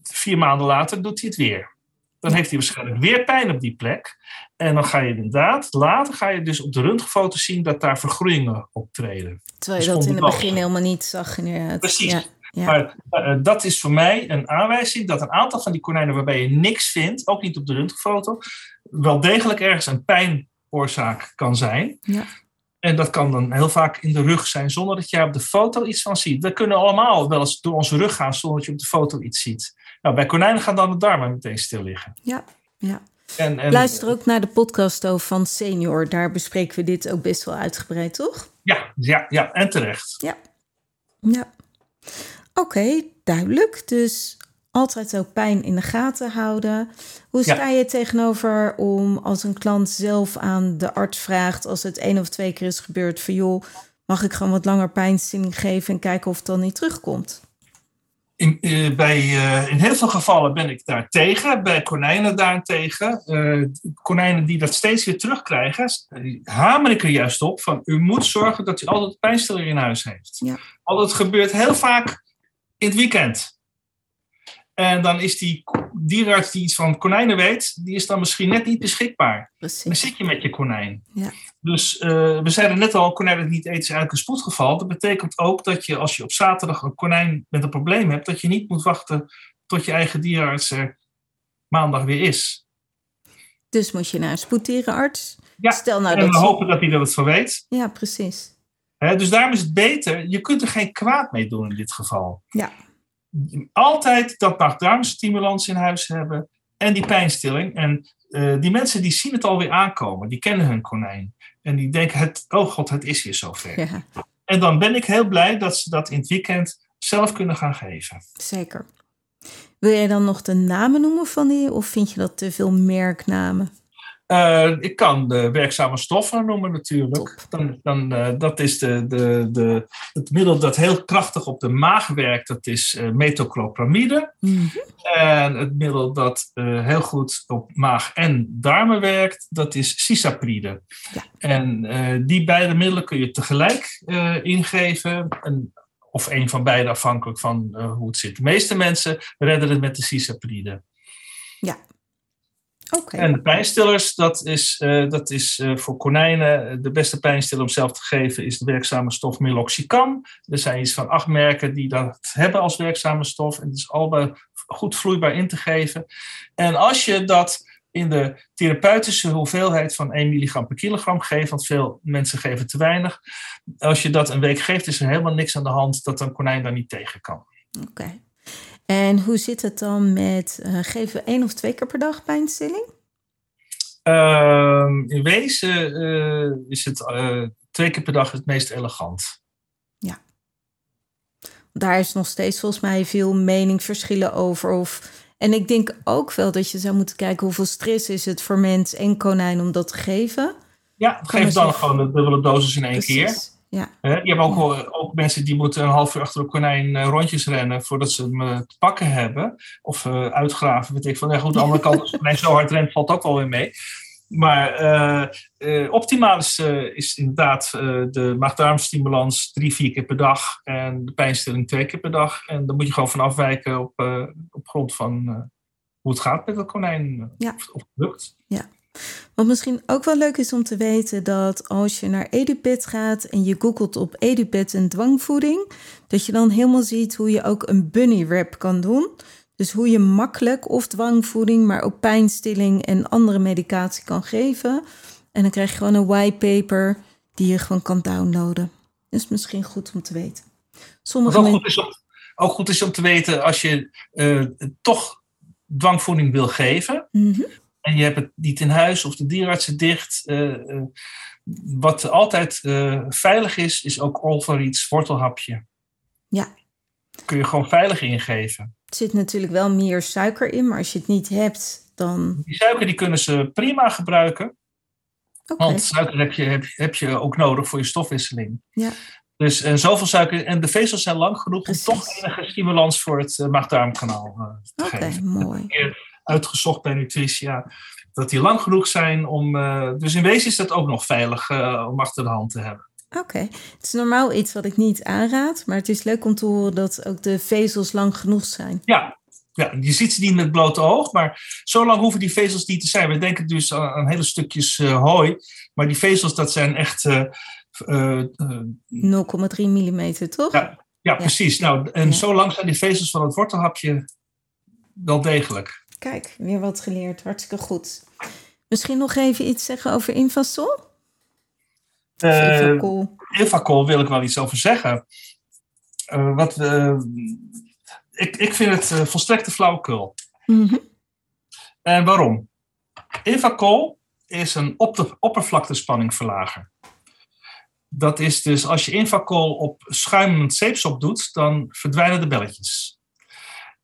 vier maanden later doet hij het weer. Dan heeft hij waarschijnlijk weer pijn op die plek. En dan ga je inderdaad, later ga je dus op de röntgenfoto zien dat daar vergroeien optreden.
Terwijl je
is
dat in het begin helemaal niet zag. Inderdaad.
Precies.
Ja. Ja.
Maar eh, dat is voor mij een aanwijzing dat een aantal van die konijnen waarbij je niks vindt, ook niet op de röntgenfoto, wel degelijk ergens een pijnoorzaak kan zijn.
Ja.
En dat kan dan heel vaak in de rug zijn, zonder dat je op de foto iets van ziet. We kunnen allemaal wel eens door onze rug gaan zonder dat je op de foto iets ziet. Nou, bij konijnen gaan dan de darmen meteen stil liggen.
Ja. ja.
En, en,
Luister ook naar de podcast over van Senior. Daar bespreken we dit ook best wel uitgebreid, toch?
Ja, ja, ja, en terecht.
Ja. Ja. Oké, duidelijk. Dus altijd ook pijn in de gaten houden. Hoe
Ja.
sta je tegenover om als een klant zelf aan de arts vraagt... als het één of twee keer is gebeurd van... joh, mag ik gewoon wat langer pijnstilling geven... en kijken of het dan niet terugkomt?
In, eh, bij, eh, in heel veel gevallen ben ik daar tegen. Bij konijnen daarentegen. eh konijnen die dat steeds weer terugkrijgen, hamer ik er juist op van u moet zorgen dat u altijd pijnstiller in huis heeft.
Ja.
Want het gebeurt heel vaak in het weekend. En dan is die dierenarts die iets van konijnen weet, die is dan misschien net niet beschikbaar. Dan
Precies.
zit je met je konijn.
Ja.
Dus eh, we zeiden net al, konijn dat niet eten is eigenlijk een spoedgeval. Dat betekent ook dat je als je op zaterdag een konijn met een probleem hebt, dat je niet moet wachten tot je eigen dierenarts er maandag weer is.
Dus moet je naar een spoeddierenarts.
Ja,
Stel nou
en
dat...
we hopen dat hij er wat van weet.
Ja, precies.
Dus daarom is het beter, je kunt er geen kwaad mee doen in dit geval.
Ja.
Altijd dat nachtdarmstimulans in huis hebben en die pijnstilling. En eh, die mensen die zien het alweer aankomen, die kennen hun konijn. En die denken, het, oh god, het is weer zover.
Ja,
En dan ben ik heel blij dat ze dat in het weekend zelf kunnen gaan geven.
zeker. Wil jij dan nog de namen noemen van die? Of vind je dat te veel merknamen?
Eh, ik kan de werkzame stoffen noemen natuurlijk. Dan, dan, eh, dat is de, de, de, het middel dat heel krachtig op de maag werkt. Dat is eh metoclopramide.
Mhm.
En het middel dat heel goed op maag en darmen werkt, dat is cisapride.
Ja.
En die beide middelen kun je tegelijk ingeven. En, of een van beide afhankelijk van hoe het zit. De meeste mensen redden het met de cisapride. En de pijnstillers, dat is, eh, dat is eh, voor konijnen de beste pijnstiller om zelf te geven, is de werkzame stof meloxicam. Er zijn iets van acht merken die dat hebben als werkzame stof. En het is allemaal goed vloeibaar in te geven. En als je dat in de therapeutische hoeveelheid van 1 milligram per kilogram geeft, want veel mensen geven te weinig. Als je dat een week geeft, is er helemaal niks aan de hand dat een konijn daar niet tegen kan.
Oké. En hoe zit het dan met, eh, geven we één of twee keer per dag pijnstilling?
Ehm, in wezen eh, is het eh, twee keer per dag het meest elegant.
daar is nog steeds volgens mij veel meningsverschillen over. Of, en ik denk ook wel dat je zou moeten kijken hoeveel stress is het voor mens en konijn om dat te geven.
Ja, geef dan gewoon de dubbele dosis in één keer.
Ja.
je hebt ook, ook mensen die moeten een half uur achter een konijn uh, rondjes rennen voordat ze hem uh, te pakken hebben. Of uh, uitgraven, weet ik van. Ja, goed, de andere kant, als een konijn zo hard rent, valt ook wel weer mee. Maar uh, optimaal is, uh, is inderdaad de maagdarmstimulans drie, vier keer per dag en de pijnstilling twee keer per dag. En daar moet je gewoon van afwijken op, op grond van hoe het gaat met het konijn.
Ja.
Of, of het lukt.
Ja. Wat misschien ook wel leuk is om te weten dat als je naar EduPet gaat en je googelt op EduPet en dwangvoeding, dat je dan helemaal ziet hoe je ook een bunny wrap kan doen. Dus hoe je makkelijk of dwangvoeding, maar ook pijnstilling en andere medicatie kan geven. En dan krijg je gewoon een whitepaper die je gewoon kan downloaden. Dus misschien goed om te weten.
Sommige ook, goed is om, ook goed is om te weten als je uh, toch dwangvoeding wil geven.
Mm -hmm.
En je hebt het niet in huis of de dierenartsen dicht. Uh, uh, wat altijd veilig is, is ook Olvariets wortelhapje.
Ja.
Kun je gewoon veilig ingeven.
Er zit natuurlijk wel meer suiker in, maar als je het niet hebt, dan.
Die suiker die kunnen ze prima gebruiken.
Okay.
Want suiker heb je, heb, heb je ook nodig voor je stofwisseling.
Ja.
Dus uh, zoveel suiker. En de vezels zijn lang genoeg
Precies.
om toch enige stimulans voor het uh, maag-darmkanaal uh, te
Oké, okay,
geven.
mooi.
Uitgezocht bij Nutritia. Dat die lang genoeg zijn om. eh, dus in wezen is dat ook nog veilig eh, om achter de hand te hebben.
Oké, okay. het is normaal iets wat ik niet aanraad, maar het is leuk om te horen dat ook de vezels lang genoeg zijn.
Ja, ja je ziet ze niet met blote oog, maar zo lang hoeven die vezels niet te zijn. We denken dus aan, aan hele stukjes uh, hooi, maar die vezels dat zijn echt. Uh, uh,
0,3 mm, toch?
Ja, ja, ja, precies. Nou, en
Ja.
zo lang zijn die vezels van het wortelhapje wel degelijk.
Kijk, weer wat geleerd. Hartstikke goed. Misschien nog even iets zeggen over Invasol? Of
Eh,
Invacol?
Invacol wil ik wel iets over zeggen. Eh, wat, eh, ik, ik vind het eh, volstrekte flauwekul.
Mhm.
En waarom? Invacol is een op oppervlaktespanningverlager. Dat is dus als je Invacol op schuimend zeepsop doet, dan verdwijnen de belletjes.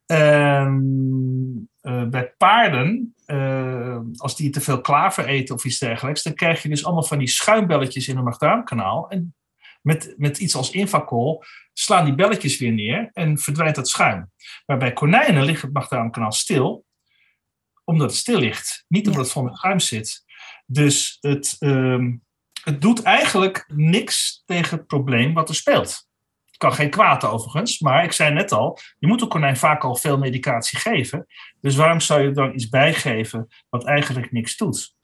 En, eh, bij paarden, eh, als die te veel klaver eten of iets dergelijks, dan krijg je dus allemaal van die schuimbelletjes in het maagdarmkanaal. En met, met iets als Invacol slaan die belletjes weer neer en verdwijnt dat schuim. Maar bij konijnen ligt het maagdarmkanaal stil, omdat het stil ligt. Niet omdat het vol met schuim zit. Dus het, ehm, het doet eigenlijk niks tegen het probleem wat er speelt. Het kan geen kwaad overigens, maar ik zei net al, je moet een konijn vaak al veel medicatie geven. Dus waarom zou je dan iets bijgeven wat eigenlijk niks doet?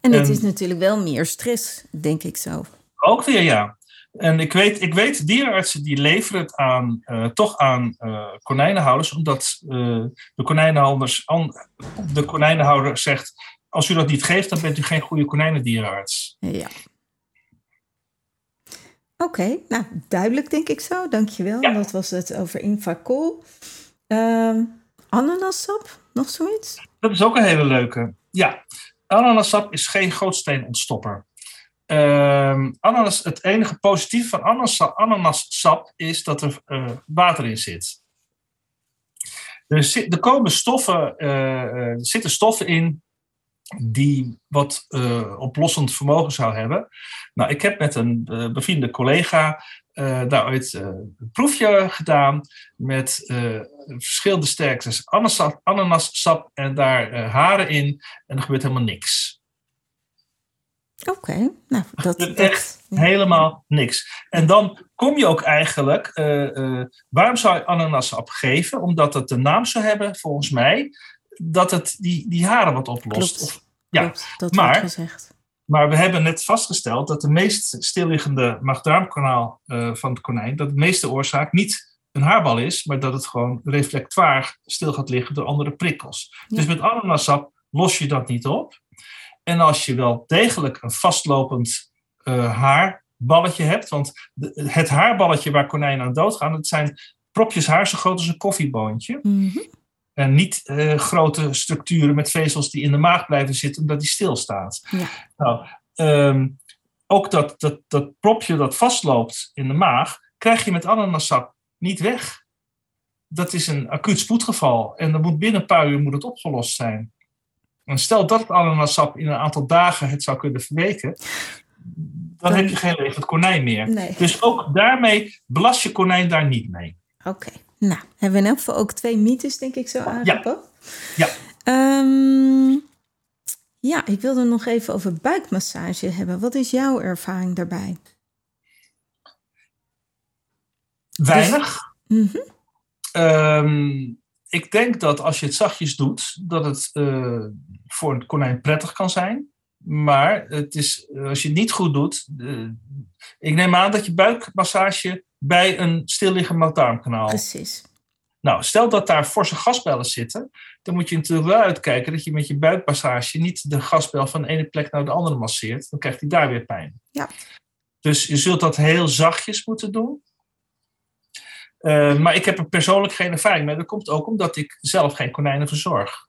En het
En-
is natuurlijk wel meer stress, denk ik zo.
Ook weer ja. En ik weet, ik weet dierenartsen die leveren het aan, eh, toch aan eh, konijnenhouders, omdat eh, de, konijnenhouders, an- de konijnenhouder zegt: als u dat niet geeft, dan bent u geen goede konijnendierenarts.
Ja. Oké, nou duidelijk denk ik zo. Dankjewel.
Ja.
Dat was het over Invacol. Ehm ananassap, nog zoiets?
Dat is ook een hele leuke. Ja, ananassap is geen gootsteenontstopper. Ehm ananas, het enige positieve van ananas, ananassap is dat er eh, water in zit. Er, zit, er komen stoffen, eh, eh, er zitten stoffen in die wat eh, oplossend vermogen zou hebben. Nou, ik heb met een eh, bevriende collega eh, daar ooit een proefje gedaan met verschillende sterktes ananassap, ananassap en daar haren in en er gebeurt helemaal niks.
Oké, nou dat... Dat
echt Helemaal niks. En dan kom je ook eigenlijk, waarom zou je ananassap geven? Omdat het de naam zou hebben, volgens mij, dat het die, die haren wat oplost.
Klopt.
Of, ja,
Klopt, dat
maar-
wordt gezegd.
maar we hebben net vastgesteld dat de meest stilliggende maagdarmkanaal eh, van het konijn, dat de meeste oorzaak niet een haarbal is, maar dat het gewoon reflectoir stil gaat liggen door andere prikkels.
Ja.
Dus met ananassap los je dat niet op. En als je wel degelijk een vastlopend eh, haarballetje hebt, want de- het haarballetje waar konijnen aan doodgaan, dat zijn propjes haar zo groot als een koffieboontje.
Mhm.
En niet eh, grote structuren met vezels die in de maag blijven zitten omdat die stilstaat.
Ja.
Nou, ehm, ook dat, dat, dat propje dat vastloopt in de maag, krijg je met ananassap niet weg. Dat is een acuut spoedgeval en dan moet binnen een paar uur moet het opgelost zijn. En stel dat het ananasap in een aantal dagen het zou kunnen verweken, dan,
Dan-
heb je geen levend konijn meer.
Nee.
Dus ook daarmee belast je konijn daar niet mee.
Oké. Nou, hebben we in elk geval ook twee mythes, denk ik, zo aangepakt.
Ja.
Ehm, ja, ik wilde nog even over buikmassage hebben. Wat is jouw ervaring daarbij?
Weinig.
Mhm.
Ehm, ik denk dat als je het zachtjes doet, dat het eh, voor een konijn prettig kan zijn. Maar het is, eh, als je het niet goed doet. eh, ik neem aan dat je buikmassage bij een stilliggend maagdarmkanaal.
Precies.
Nou, stel dat daar forse gasbellen zitten, dan moet je natuurlijk wel uitkijken dat je met je buikmassage niet de gasbel van de ene plek naar de andere masseert. Dan krijgt hij daar weer pijn.
Ja.
Dus je zult dat heel zachtjes moeten doen. Eh, maar ik heb er persoonlijk geen ervaring mee. Dat komt ook omdat ik zelf geen konijnen verzorg.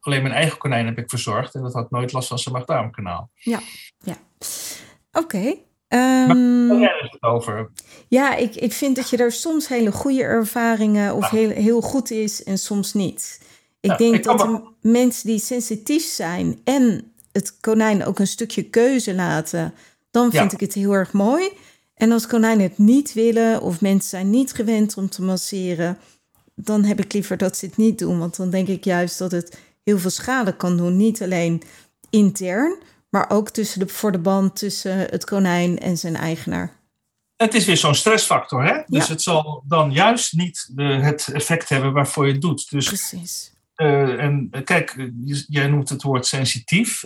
Alleen mijn eigen konijn heb ik verzorgd en dat had nooit last van zijn maagdarmkanaal.
Oké. Ehm,
Waar jij het over?
ja, ik, ik vind dat je daar soms hele goede ervaringen of
Ja.
heel, heel goed is en soms niet. Ik
Ja,
denk
ik
dat de mensen die sensitief zijn en het konijn ook een stukje keuze laten, dan
Ja.
vind ik het heel erg mooi. En als konijnen het niet willen of mensen zijn niet gewend om te masseren, dan heb ik liever dat ze het niet doen. Want dan denk ik juist dat het heel veel schade kan doen. Niet alleen intern, maar ook tussen de, voor de band tussen het konijn en zijn eigenaar.
Het is weer zo'n stressfactor, hè? Dus
Ja.
het zal dan juist niet eh, het effect hebben waarvoor je het doet. Dus
Precies.
Eh, en eh, kijk, jij noemt het woord sensitief.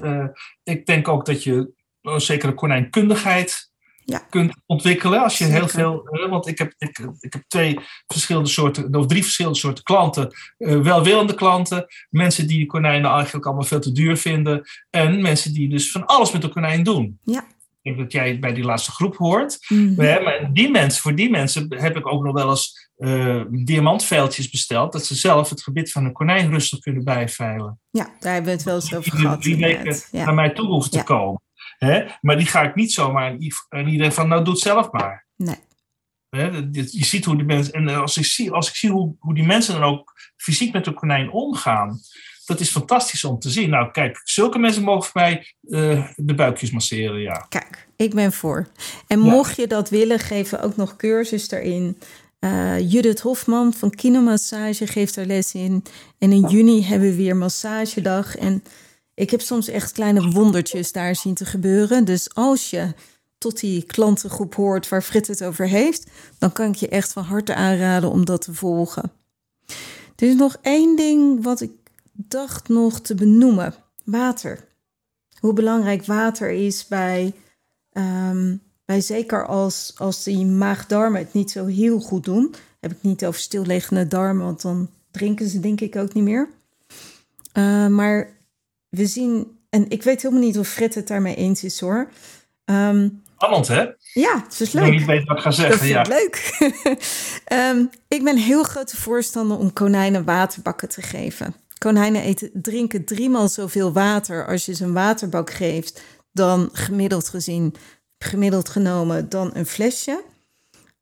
Ik denk ook dat je een zekere konijnkundigheid
Ja.
kunt ontwikkelen. Als je heel veel. eh, want ik heb, ik, ik heb twee verschillende soorten, of drie verschillende soorten klanten. Eh, welwillende klanten, mensen die konijnen eigenlijk allemaal veel te duur vinden. En mensen die dus van alles met een konijn doen.
Ja.
Ik denk dat jij bij die laatste groep hoort. Ja, maar die mensen, voor die mensen heb ik ook nog wel eens eh diamantveiltjes besteld. Dat ze zelf het gebit van een konijn rustig kunnen bijveilen.
Ja, daar hebben we het wel eens over
Die
gehad.
drie weken naar mij toe hoeven te komen. Hè? Maar die ga ik niet zomaar aan iedereen van, nou doe het zelf maar.
Nee.
Hè? Je ziet hoe die mensen, en als ik zie, als ik zie hoe, hoe die mensen dan ook fysiek met een konijn omgaan, dat is fantastisch om te zien. Nou, kijk, zulke mensen mogen voor mij eh, de buikjes masseren, ja.
Kijk, ik ben voor. En
Ja.
mocht je dat willen, geven we ook nog cursus daarin. Eh, Judith Hofman van Kinomassage geeft daar les in. En in juni hebben we weer massagedag. En ik heb soms echt kleine wondertjes daar zien te gebeuren. Dus als je tot die klantengroep hoort waar Frit het over heeft, dan kan ik je echt van harte aanraden om dat te volgen. Er is nog één ding wat ik dacht nog te benoemen: water. Hoe belangrijk water is bij, ehm, bij zeker als, als die maagdarmen het niet zo heel goed doen. Heb ik niet over stilliggende darmen, want dan drinken ze denk ik ook niet meer. Eh, maar we zien, en ik weet helemaal niet of Fred het daarmee eens is hoor. Ehm,
Spannend, hè?
ja, het is
Ik weet
leuk.
niet weten wat ik ga
Dat
zeggen.
vind
Ja.
ik leuk. Ehm, ik ben heel grote voorstander om konijnen waterbakken te geven. Konijnen eten, drinken driemaal zoveel water als je ze een waterbak geeft dan gemiddeld gezien, gemiddeld genomen, dan een flesje.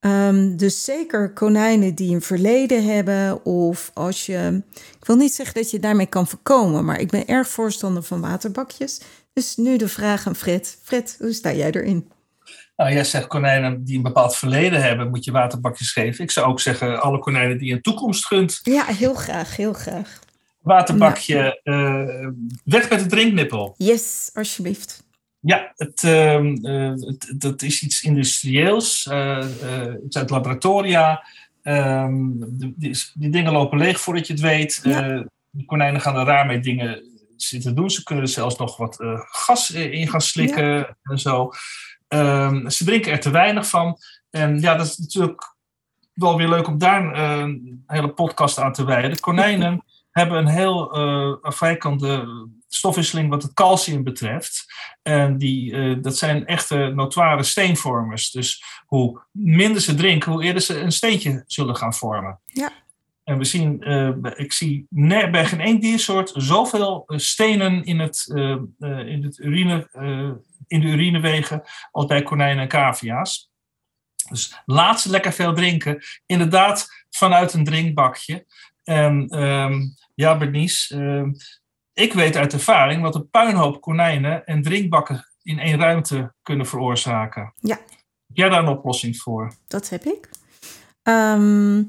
Ehm, dus zeker konijnen die een verleden hebben of als je... Ik wil niet zeggen dat je daarmee kan voorkomen, maar ik ben erg voorstander van waterbakjes. Dus nu de vraag aan Fred. Fred, hoe sta jij erin?
Nou, jij zegt konijnen die een bepaald verleden hebben, moet je waterbakjes geven. Ik zou ook zeggen, alle konijnen die een toekomst gunt,
Ja, heel graag, heel graag.
waterbakje, eh, weg met de drinknippel.
Yes, alsjeblieft.
Ja, het, ehm, eh, het, dat is iets industrieels, eh, eh, iets uit laboratoria. Ehm, die, dingen lopen leeg voordat je het weet.
Ja.
Eh, de konijnen gaan er raar mee dingen zitten doen. Ze kunnen er zelfs nog wat eh, gas eh, in gaan slikken en zo. Ehm, ze drinken er te weinig van. En ja, dat is natuurlijk wel weer leuk om daar eh, een hele podcast aan te wijden. Konijnen hebben een heel eh afwijkende stofwisseling wat het calcium betreft. En die, eh, dat zijn echte notoire steenvormers. Dus hoe minder ze drinken, hoe eerder ze een steentje zullen gaan vormen.
Ja.
En we zien, eh, ik zie bij geen één diersoort zoveel eh, stenen in, het, in, het urine, in de urinewegen als bij konijnen en cavia's. Dus laat ze lekker veel drinken. Inderdaad, vanuit een drinkbakje. En ehm, ja, Bernice, ehm, ik weet uit ervaring wat een puinhoop konijnen en drinkbakken in één ruimte kunnen veroorzaken.
Ja.
Heb jij daar een oplossing voor?
Dat heb ik. Ehm,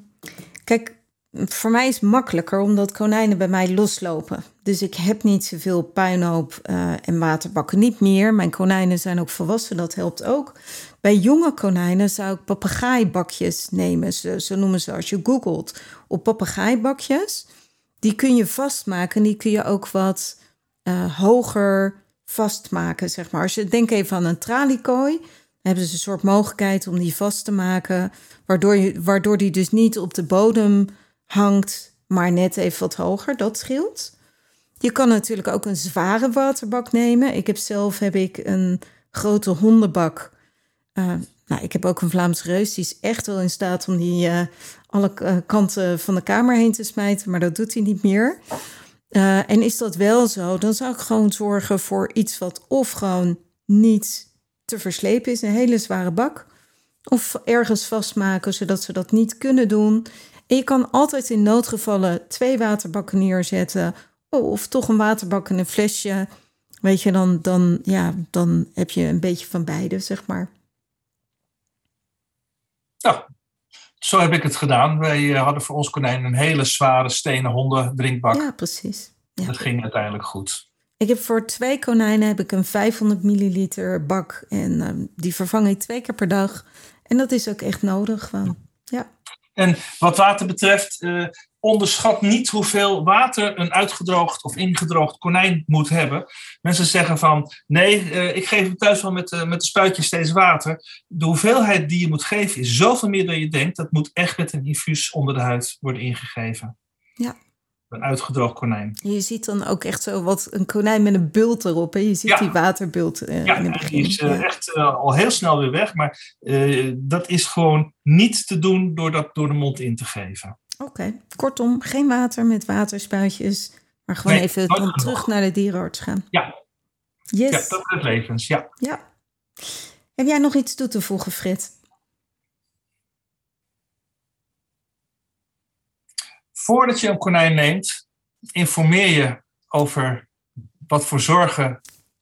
kijk, voor mij is het makkelijker omdat konijnen bij mij loslopen. Dus ik heb niet zoveel puinhoop uh, en waterbakken. Niet meer. Mijn konijnen zijn ook volwassen, dat helpt ook. Bij jonge konijnen zou ik papegaaibakjes nemen. Zo, zo noemen ze als je googelt op papegaaibakjes. Die kun je vastmaken. Die kun je ook wat uh, hoger vastmaken, zeg maar. Als je denk even aan een traliekooi, hebben ze een soort mogelijkheid om die vast te maken, waardoor, je, waardoor die dus niet op de bodem hangt, maar net even wat hoger. Dat scheelt. Je kan natuurlijk ook een zware waterbak nemen. Ik heb zelf heb ik een grote hondenbak. Uh, nou, ik heb ook een Vlaams reus. Die is echt wel in staat om die uh, alle uh, kanten van de kamer heen te smijten, maar dat doet hij niet meer. en is dat wel zo, dan zou ik gewoon zorgen voor iets wat of gewoon niet te verslepen is, een hele zware bak. Of ergens vastmaken, zodat ze dat niet kunnen doen. En je kan altijd in noodgevallen twee waterbakken neerzetten. Of toch een waterbak en een flesje. Weet je, dan, dan, ja, dan heb je een beetje van beide, zeg maar.
Ja, zo heb ik het gedaan. Wij eh, hadden voor ons konijn een hele zware stenen honden drinkbak.
Ja, precies. Ja.
Dat ging uiteindelijk goed.
Ik heb voor twee konijnen heb ik een 500 milliliter bak. En uh, die vervang ik twee keer per dag. En dat is ook echt nodig. Ja.
En wat water betreft, uh, onderschat niet hoeveel water een uitgedroogd of ingedroogd konijn moet hebben. Mensen zeggen van, nee, uh, ik geef hem thuis wel met, uh, met de spuitjes steeds water. De hoeveelheid die je moet geven is zoveel meer dan je denkt. Dat moet echt met een infuus onder de huid worden ingegeven.
Ja.
Een uitgedroogd konijn.
Je ziet dan ook echt zo wat een konijn met een bult erop. Hè? Je ziet ja. die waterbult uh,
ja,
in het begin.
die is uh, ja. echt uh, al heel snel weer weg. Maar dat is gewoon niet te doen door dat door de mond in te geven.
Oké, okay. kortom, geen water met waterspuitjes. Maar gewoon nee, even dan terug naar de dierenarts gaan.
Ja.
Yes.
Ja, dat is levens, ja.
Ja. Heb jij nog iets toe te voegen, Frit?
Voordat je een konijn neemt, informeer je over wat voor zorgen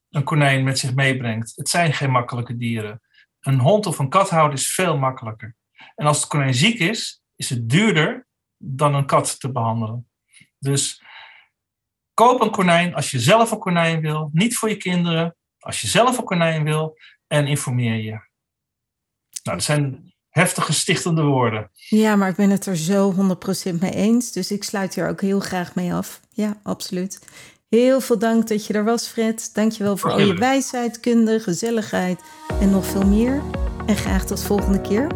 een konijn met zich meebrengt. Het zijn geen makkelijke dieren. Een hond of een kat houden is veel makkelijker. En als het konijn ziek is, is het duurder dan een kat te behandelen. Dus koop een konijn als je zelf een konijn wil. Niet voor je kinderen, als je zelf een konijn wil. En informeer je. Nou, dat zijn heftige stichtende woorden.
Ja, maar ik ben het er zo 100% mee eens. Dus ik sluit hier ook heel graag mee af. Ja, absoluut. Heel veel dank dat je er was, Fred. Dank je wel voor al je wijsheid, kunde, gezelligheid en nog veel meer. En graag tot volgende keer.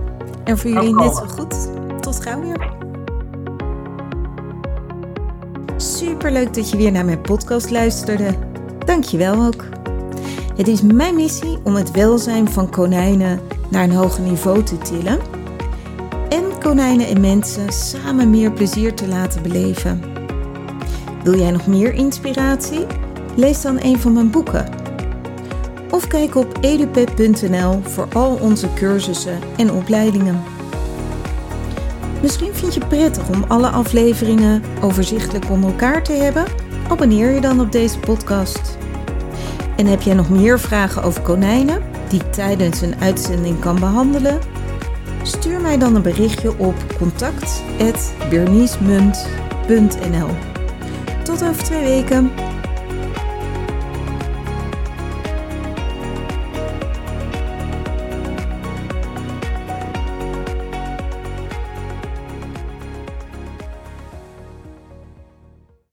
En voor jullie net zo goed. Tot gauw weer. Superleuk dat je weer naar mijn podcast luisterde. Dank je wel ook. Het is mijn missie om het welzijn van konijnen naar een hoger niveau te tillen en konijnen en mensen samen meer plezier te laten beleven. Wil jij nog meer inspiratie? Lees dan een van mijn boeken. Of kijk op edupet.nl voor al onze cursussen en opleidingen. Misschien vind je het prettig om alle afleveringen overzichtelijk onder elkaar te hebben? Abonneer je dan op deze podcast. En heb jij nog meer vragen over konijnen die ik tijdens een uitzending kan behandelen? Stuur mij dan een berichtje op contact.berniesmunt.nl Tot over twee weken.